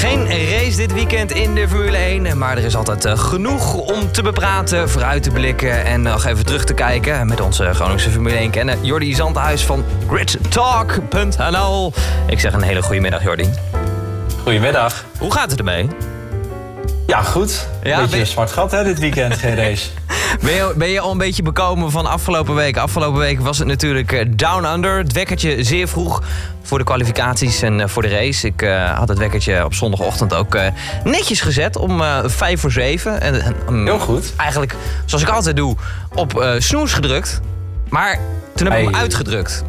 Geen race dit weekend in de Formule 1, maar er is altijd eh, genoeg om te bepraten, vooruit te blikken en nog even terug te kijken met onze Groningse Formule 1 kennen. Jordi Zandhuis van gridtalk.nl. Ik zeg een hele goede middag, Jordi. Goedemiddag. Hoe gaat het ermee? Ja, goed. Ja, Beetje een zwart gat hè, dit weekend, geen race. Ben je, ben je al een beetje bekomen van afgelopen week? Afgelopen week was het natuurlijk eh, Down Under. Het wekkertje zeer vroeg voor de kwalificaties en eh, voor de race. Ik eh, had het wekkertje op zondagochtend ook netjes gezet om eh vijf voor zeven. En, mm, Heel goed. Eigenlijk, zoals ik altijd doe, op snoes gedrukt. Maar toen heb ik hem uitgedrukt.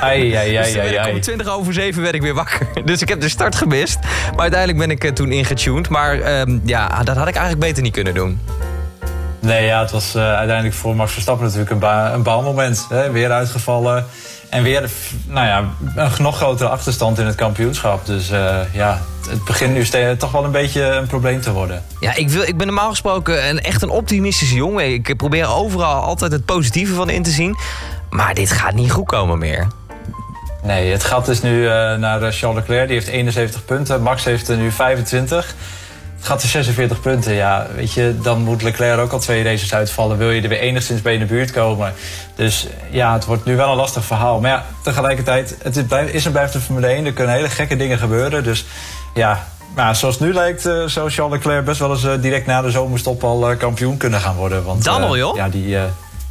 Ai, ai, Dus ai, ai, ai. om 20 over 7 werd ik weer wakker. Dus ik heb de start gemist. Maar uiteindelijk ben ik toen ingetuned. Maar ehm, ja, dat had ik eigenlijk beter niet kunnen doen. Nee, ja, het was eh, uiteindelijk voor Max Verstappen natuurlijk een, ba een baalmoment. Hè? Weer uitgevallen. En weer nou ja, een nog grotere achterstand in het kampioenschap. Dus eh, ja, het begint nu toch wel een beetje een probleem te worden. Ja, ik, wil, ik ben normaal gesproken een, echt een optimistische jongen. Ik probeer overal altijd het positieve van in te zien. Maar dit gaat niet goed komen meer. Nee, het gat is nu eh, naar Charles Leclerc. Die heeft 71 punten. Max heeft er nu 25. Het gat is 46 punten. Ja, weet je, dan moet Leclerc ook al twee races uitvallen. Wil je er weer enigszins bij in de buurt komen. Dus ja, het wordt nu wel een lastig verhaal. Maar ja, tegelijkertijd, het is, en blijft de Formule 1. Er kunnen hele gekke dingen gebeuren. Dus ja, maar zoals nu lijkt, eh, zou Charles Leclerc best wel eens eh, direct na de zomerstop al eh, kampioen kunnen gaan worden. Want, Dan al, joh? Ja, die,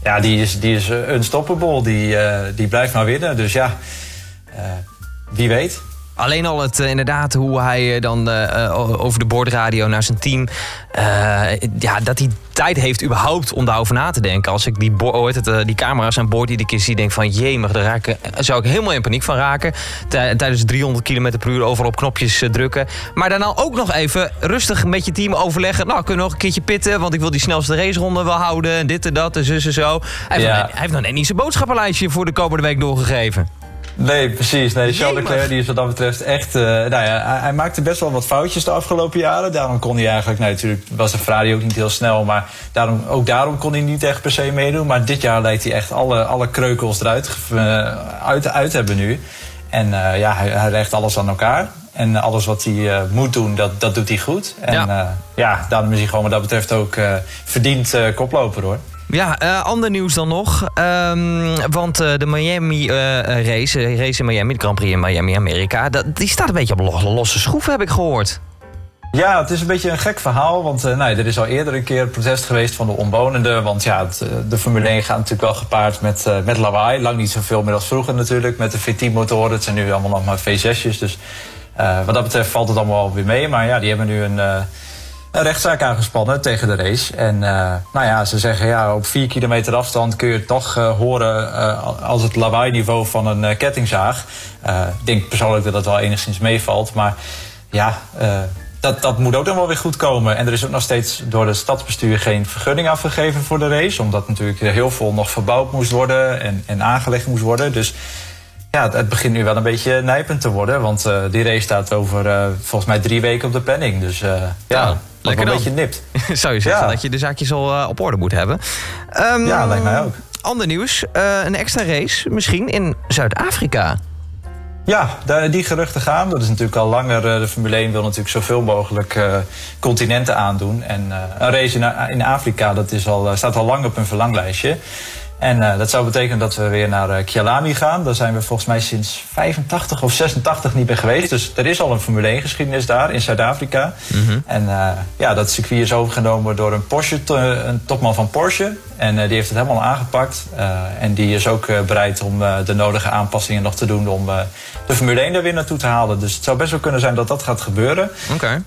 ja, die is, die is unstoppable. Die, die blijft maar winnen. Dus ja, wie weet. Alleen al het, eh, inderdaad hoe hij eh, dan eh, over de bordradio naar zijn team... ja, dat hij tijd heeft überhaupt om daarover na te denken. Als ik die, heet het, die camera's aan boord iedere keer zie... denk van jemig, daar raak ik, zou ik helemaal in paniek van raken. Tij- tijdens 300 km per uur overal op knopjes drukken. Maar daarna ook nog even rustig met je team overleggen. Nou, kunnen we nog een keertje pitten... want ik wil die snelste raceronde wel houden. En dit en dat en zus en zo. Hij heeft, nog, hij heeft nog net niet zijn boodschappenlijstje... voor de komende week doorgegeven. Nee, precies. Nee, Charles. Leclerc die is wat dat betreft echt... eh, nou ja, hij, hij maakte best wel wat foutjes de afgelopen jaren. Daarom kon hij eigenlijk... Nou, natuurlijk was de Ferrari ook niet heel snel. Maar daarom, ook daarom kon hij niet echt per se meedoen. Maar dit jaar lijkt hij echt alle, alle kreukels eruit eh, uit, uit hebben nu. En eh, ja, hij, hij legt alles aan elkaar. En alles wat hij moet doen, dat, dat doet hij goed. En Ja. ja. ja, daarom is hij gewoon wat dat betreft ook eh, verdiend koploper hoor. Ja, eh, ander nieuws dan nog. Ehm, want eh, de Miami eh, race, race in Miami, de Grand Prix in Miami, Amerika... Dat, die staat een beetje op lo- losse schroeven, heb ik gehoord. Ja, het is een beetje een gek verhaal. Want nou, er is al eerder een keer protest geweest van de omwonenden. Want ja, het, de Formule 1 gaat natuurlijk wel gepaard met, met lawaai. Lang niet zoveel meer als vroeger natuurlijk. Met de V10-motoren. Het zijn nu allemaal nog maar V6'jes. Dus wat dat betreft valt het allemaal weer mee. Maar ja, die hebben nu een, een rechtszaak aangespannen tegen de race. En eh, nou ja, ze zeggen ja, op vier kilometer afstand kun je het toch eh, horen eh, als het lawaai-niveau van een kettingzaag. Ik denk persoonlijk dat dat wel enigszins meevalt. Maar ja, dat, dat moet ook dan wel weer goed komen. En er is ook nog steeds door het stadsbestuur geen vergunning afgegeven voor de race. Omdat natuurlijk heel veel nog verbouwd moest worden en, en aangelegd moest worden. Dus ja, het, begint nu wel een beetje nijpend te worden. Want die race staat over volgens mij drie weken op de planning. Dus ja, lekker een dan. beetje nipt. Zou je zeggen Ja. dat je de zaakjes al eh, op orde moet hebben. Ehm, Ja, lijkt mij ook. Ander nieuws, eh, een extra race misschien in Zuid-Afrika. Ja, daar- die geruchten gaan. Dat is natuurlijk al langer. eh, De Formule 1 wil natuurlijk zoveel mogelijk eh, continenten aandoen. En eh, een race in, in Afrika dat is al, staat al lang op een verlanglijstje. En eh, dat zou betekenen dat we weer naar eh, Kyalami gaan. Daar zijn we volgens mij sinds 85 of 86 niet meer geweest. Dus er is al een Formule 1 geschiedenis daar in Zuid-Afrika. En eh, ja, dat circuit is overgenomen door een, Porsche, een topman van Porsche. En eh, die heeft het helemaal aangepakt. Eh, en die is ook eh, bereid om de nodige aanpassingen nog te doen om de Formule 1 er weer naartoe te halen. Dus het zou best wel kunnen zijn dat dat gaat gebeuren. Oké.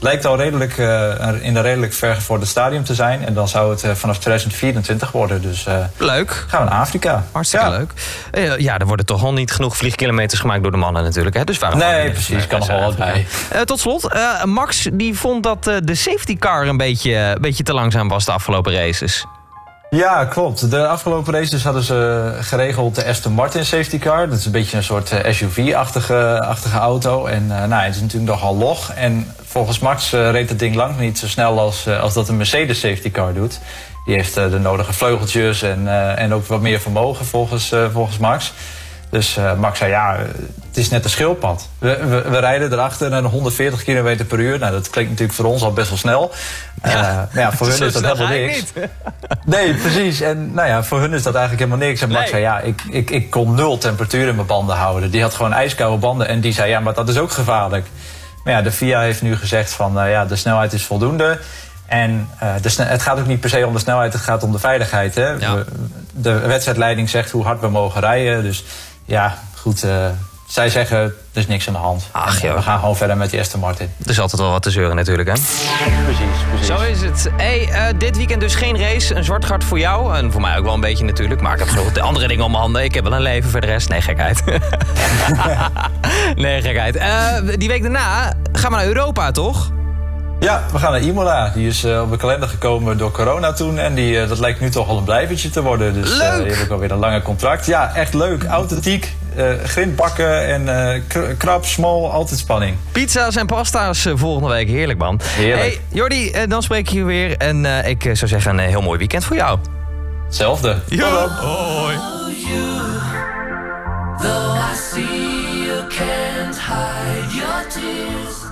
Lijkt al redelijk, in een redelijk vergevorderd stadium te zijn. En dan zou het vanaf 2024 worden. Dus Leuk. gaan we naar Afrika. Hartstikke Ja. leuk. Ja, er worden toch al niet genoeg vliegkilometers gemaakt door de mannen natuurlijk. Hè? Dus waarom Nee, precies. Kan nog wel wat? Eh, tot slot, Max die vond dat de safety car een beetje, een beetje te langzaam was de afgelopen races. Ja, klopt. De afgelopen races hadden ze geregeld de Aston Martin safety car. Dat is een beetje een soort eh, SUV-achtige achtige auto. En eh, nou, het is natuurlijk nogal log. En volgens Max eh, reed het ding lang niet zo snel als, als dat een Mercedes safety car doet. Die heeft de nodige vleugeltjes en, en ook wat meer vermogen volgens, volgens Max. Dus uh, Max zei, ja, het is net een schildpad. We, we, we, rijden erachter naar 140 km per uur. Nou, dat klinkt natuurlijk voor ons al best wel snel. Ja, uh, maar ja, voor hun is dat helemaal niks. Nee, precies. En nou ja, voor hun is dat eigenlijk helemaal niks. En Max nee. zei, ja, ik, ik, ik kon nul temperatuur in mijn banden houden. Die had gewoon ijskoude banden. En die zei, ja, maar dat is ook gevaarlijk. Maar ja, de FIA heeft nu gezegd van, uh, ja, de snelheid is voldoende. En uh, de het gaat ook niet per se om de snelheid, het gaat om de veiligheid. Hè? Ja. De wedstrijdleiding zegt hoe hard we mogen rijden. Dus ja, goed. Uh, zij zeggen, er is niks aan de hand. Ach, en, we gaan gewoon verder met die Aston Martin. Er is altijd wel wat te zeuren natuurlijk, hè? Precies, precies. Zo is het. Hey, uh, dit weekend dus geen race. Een zwart gat voor jou. En voor mij ook wel een beetje natuurlijk. Maar ik heb zo de andere dingen om mijn handen. Ik heb wel een leven voor de rest. Nee, gekheid. nee, gekheid. Uh, die week daarna gaan we naar Europa, toch? Ja, we gaan naar Imola. Die is uh, op de kalender gekomen door corona toen. En die, uh, dat lijkt nu toch al een blijvertje te worden. Dus leuk. Uh, die heb ik alweer een lange contract. Ja, echt leuk. Authentiek. grindbakken en krap, smal, altijd spanning. Pizza's en pasta's volgende week. Heerlijk, man. Heerlijk. Hey, Jordi, dan spreek ik je weer. En ik zou zeggen, een heel mooi weekend voor jou. Hetzelfde. Ja. Hoi. Though I see you can't hide your tears